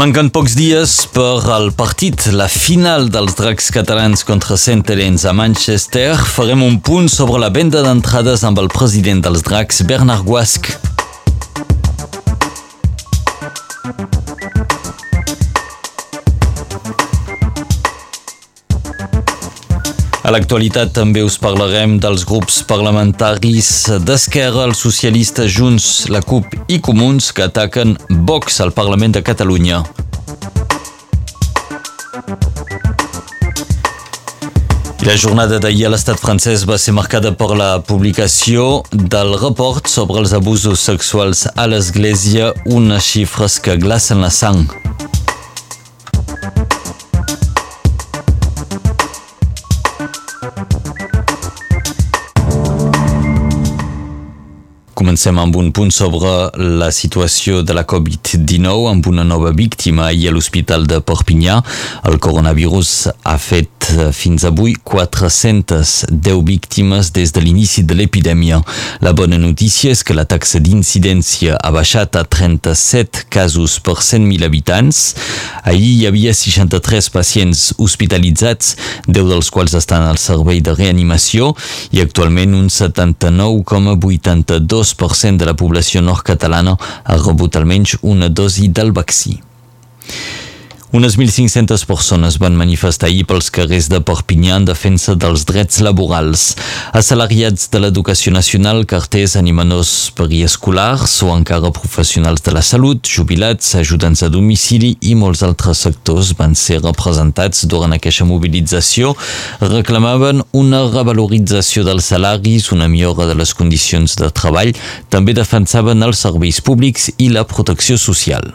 Manquen pocs dies per al partit, la final dels dracs catalans contra Saint Helens a Manchester. Farem un punt sobre la venda d'entrades amb el president dels dracs, Bernard Guasc. A l'actualitat també us parlarem dels grups parlamentaris d'Esquerra, els socialistes Junts, la CUP i Comuns que ataquen Vox al Parlament de Catalunya. La jornada d'ahir a l'estat francès va ser marcada per la publicació del report sobre els abusos sexuals a l'Església, unes xifres que glacen la sang. Comencem amb un punt sobre la situació de la Covid-19 amb una nova víctima ahir a l'Hospital de Perpinyà. El coronavirus ha fet fins avui 410 víctimes des de l'inici de l'epidèmia. La bona notícia és que la taxa d'incidència ha baixat a 37 casos per 100.000 habitants. Ahir hi havia 63 pacients hospitalitzats, 10 dels quals estan al servei de reanimació i actualment un 79,82 2% de la població nord-catalana ha rebut almenys una dosi del vaccí. Unes 1.500 persones van manifestar ahir pels carrers de Perpinyà en defensa dels drets laborals. Assalariats de l'educació nacional, carters, animadors periescolars o encara professionals de la salut, jubilats, ajudants a domicili i molts altres sectors van ser representats durant aquesta mobilització. Reclamaven una revalorització dels salaris, una millora de les condicions de treball, també defensaven els serveis públics i la protecció social.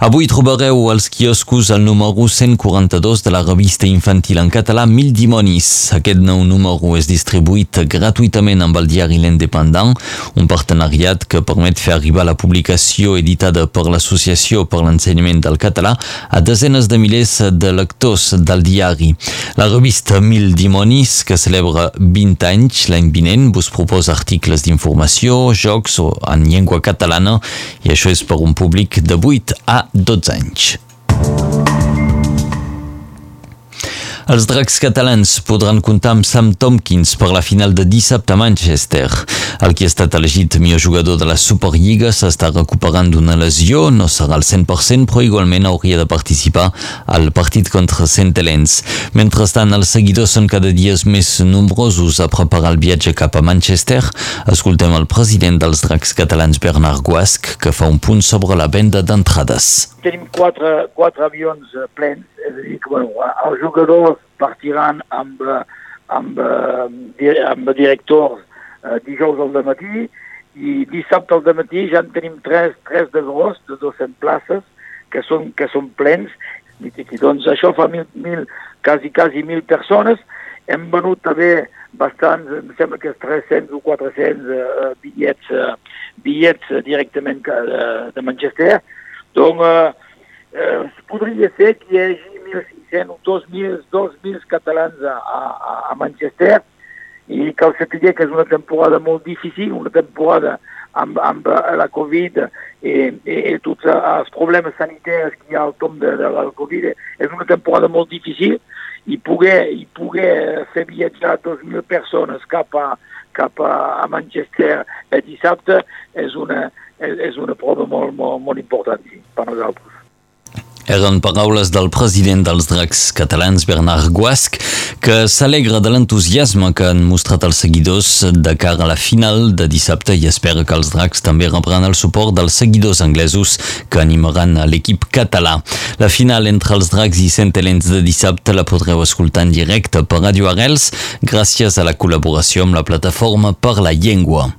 Avui trobareu als quioscos el número 142 de la revista infantil en català Mil Dimonis. Aquest nou número és distribuït gratuïtament amb el diari L'Independent, un partenariat que permet fer arribar la publicació editada per l'Associació per l'Ensenyament del Català a desenes de milers de lectors del diari. La revista Mil Dimonis, que celebra 20 anys l'any vinent, vos proposa articles d'informació, jocs en llengua catalana i això és per un públic de 8 a 12 Els dracs catalans podran comptar amb Sam Tompkins per la final de dissabte a Manchester. El qui ha estat elegit millor jugador de la Superliga s'està recuperant d'una lesió, no serà al 100%, però igualment hauria de participar al partit contra St. Helens. Mentrestant, els seguidors són cada dia més nombrosos a preparar el viatge cap a Manchester. Escoltem el president dels dracs catalans, Bernard Guasc, que fa un punt sobre la venda d'entrades. Tenim quatre, quatre avions plens, és a dir, que bueno, els jugadors partiran amb, amb, amb directors eh, dijous al matí i dissabte al matí ja en tenim tres, tres de gros, de 200 places, que són, que són plens. I, i doncs això fa mil, mil, quasi, quasi mil persones. Hem venut també bastants, em sembla que és 300 o 400 uh, bitllets, uh, bitllets directament de, de Manchester. Donc, uh, uh, podria ser que hi hagi 1.500 o 2.000, 2.000 catalans a, a, a Manchester i cal saber que és una temporada molt difícil, una temporada amb, amb la Covid i, i, i tots els problemes sanitaris que hi ha al tom de, de la Covid, és una temporada molt difícil i poder, i poder fer viatjar 2.000 persones cap a, cap a, a Manchester dissabte és una, és, és una prova molt, molt, molt important per nosaltres. Eren paraules del president dels dracs catalans, Bernard Guasc, que s'alegra de l'entusiasme que han mostrat els seguidors de cara a la final de dissabte i espera que els dracs també rebran el suport dels seguidors anglesos que animaran l'equip català. La final entre els dracs i Centelens de dissabte la podreu escoltar en directe per Radio Arrels gràcies a la col·laboració amb la plataforma per la llengua.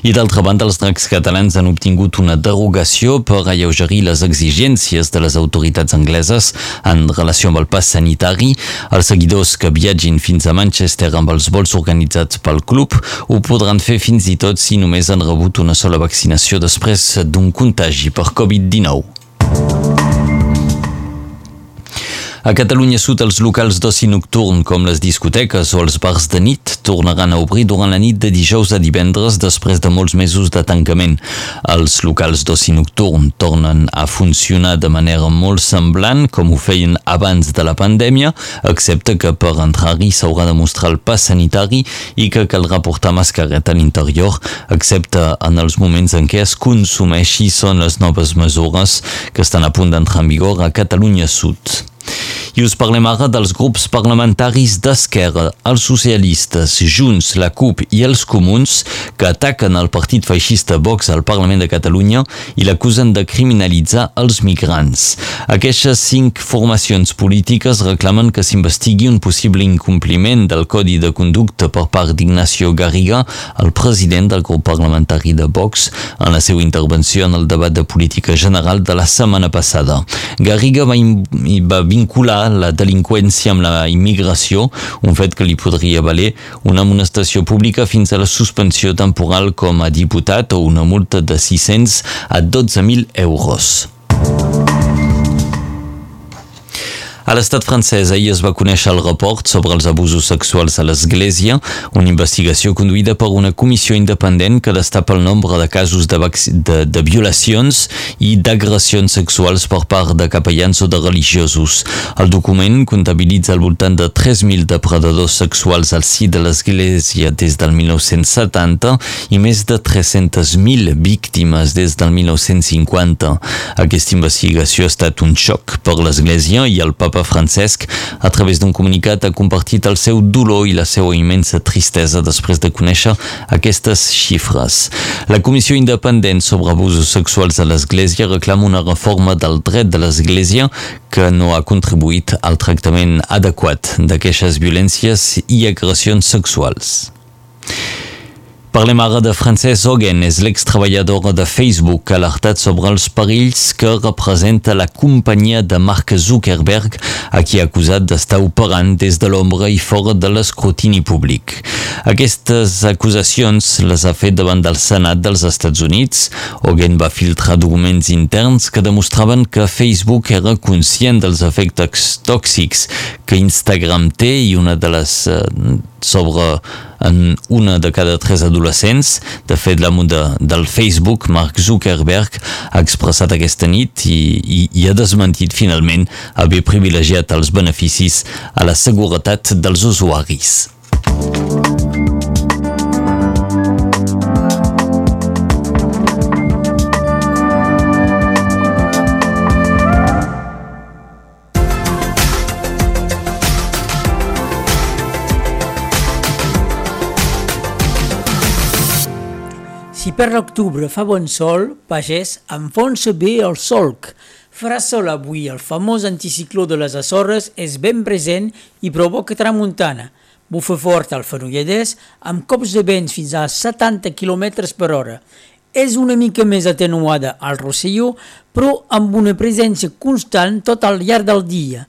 I d'altra banda, els dracs catalans han obtingut una derogació per alleugerir les exigències de les autoritats angleses en relació amb el pas sanitari. Els seguidors que viatgin fins a Manchester amb els vols organitzats pel club ho podran fer fins i tot si només han rebut una sola vaccinació després d'un contagi per Covid-19. A Catalunya Sud, els locals d'oci nocturn, com les discoteques o els bars de nit, tornaran a obrir durant la nit de dijous a divendres després de molts mesos de tancament. Els locals d'oci nocturn tornen a funcionar de manera molt semblant com ho feien abans de la pandèmia, excepte que per entrar-hi s'haurà de mostrar el pas sanitari i que caldrà portar mascareta a l'interior, excepte en els moments en què es consumeixi són les noves mesures que estan a punt d'entrar en vigor a Catalunya Sud. I us parlem ara dels grups parlamentaris d'Esquerra, els socialistes, Junts, la CUP i els comuns que ataquen el partit feixista Vox al Parlament de Catalunya i l'acusen de criminalitzar els migrants. Aquestes cinc formacions polítiques reclamen que s'investigui un possible incompliment del Codi de Conducta per part d'Ignacio Garriga, el president del grup parlamentari de Vox, en la seva intervenció en el debat de política general de la setmana passada. Garriga va, va vincular la delinqüència amb la immigració, un fet que li podria valer una amonestació pública fins a la suspensió temporal com a diputat o una multa de 600 a 12.000 euros. A l'estat francès ahir es va conèixer el report sobre els abusos sexuals a l'Església, una investigació conduïda per una comissió independent que destapa el nombre de casos de, de, de violacions i d'agressions sexuals per part de capellans o de religiosos. El document comptabilitza al voltant de 3.000 depredadors sexuals al si de l'Església des del 1970 i més de 300.000 víctimes des del 1950. Aquesta investigació ha estat un xoc per l'Església i el papa papa Francesc, a través d'un comunicat, ha compartit el seu dolor i la seva immensa tristesa després de conèixer aquestes xifres. La Comissió Independent sobre Abusos Sexuals a l'Església reclama una reforma del dret de l'Església que no ha contribuït al tractament adequat d'aquestes violències i agressions sexuals. Parlem ara de Frances Hogan, és l'ex-treballadora de Facebook alertat sobre els perills que representa la companyia de Mark Zuckerberg, a qui ha acusat d'estar operant des de l'ombra i fora de l'escrutini públic. Aquestes acusacions les ha fet davant del Senat dels Estats Units. Hogan va filtrar documents interns que demostraven que Facebook era conscient dels efectes tòxics que Instagram té i una de les eh, sobre en una de cada tres adolescents. De fet, l'amo de, del Facebook, Mark Zuckerberg, ha expressat aquesta nit i, i, i ha desmentit finalment haver privilegiat els beneficis a la seguretat dels usuaris. Si per l'octubre fa bon sol, pagès, enfonsa bé el solc. Farà sol avui, el famós anticicló de les Açores és ben present i provoca tramuntana. Bufa fort al Fenolledès, amb cops de vents fins a 70 km per hora. És una mica més atenuada al Rosselló, però amb una presència constant tot al llarg del dia.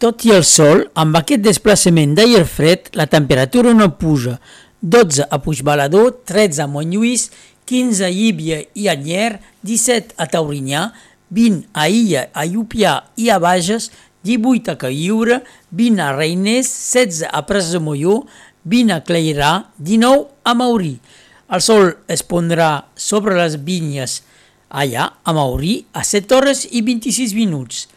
Tot i el sol, amb aquest desplaçament d'aire fred, la temperatura no puja, 12 a Puigbalador, 13 a Montlluís, 15 a Íbia i a Nyer, 17 a Taurinyà, 20 a Illa, a Llupià i a Bages, 18 a Caïura, 20 a Reiners, 16 a Pres de Molló, 20 a Cleirà, 19 a Maurí. El sol es pondrà sobre les vinyes allà, a Maurí, a 7 hores i 26 minuts.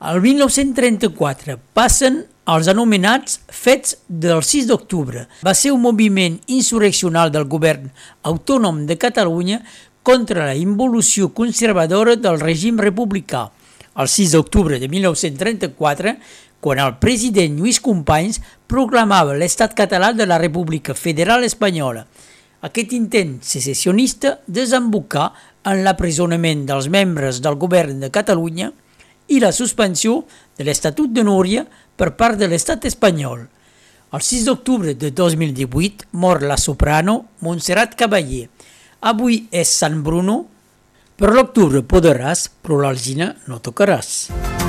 El 1934 passen els anomenats Fets del 6 d'octubre. Va ser un moviment insurreccional del govern autònom de Catalunya contra la involució conservadora del règim republicà. El 6 d'octubre de 1934, quan el president Lluís Companys proclamava l'estat català de la República Federal Espanyola. Aquest intent secessionista desembocà en l'apresonament dels membres del govern de Catalunya i la suspensió de l'Estatut de Núria per part de l'estat espanyol. El 6 d'octubre de 2018 mor la soprano Montserrat Cavaller. Avui és Sant Bruno. Per l'octubre podràs, però l'algina no tocaràs.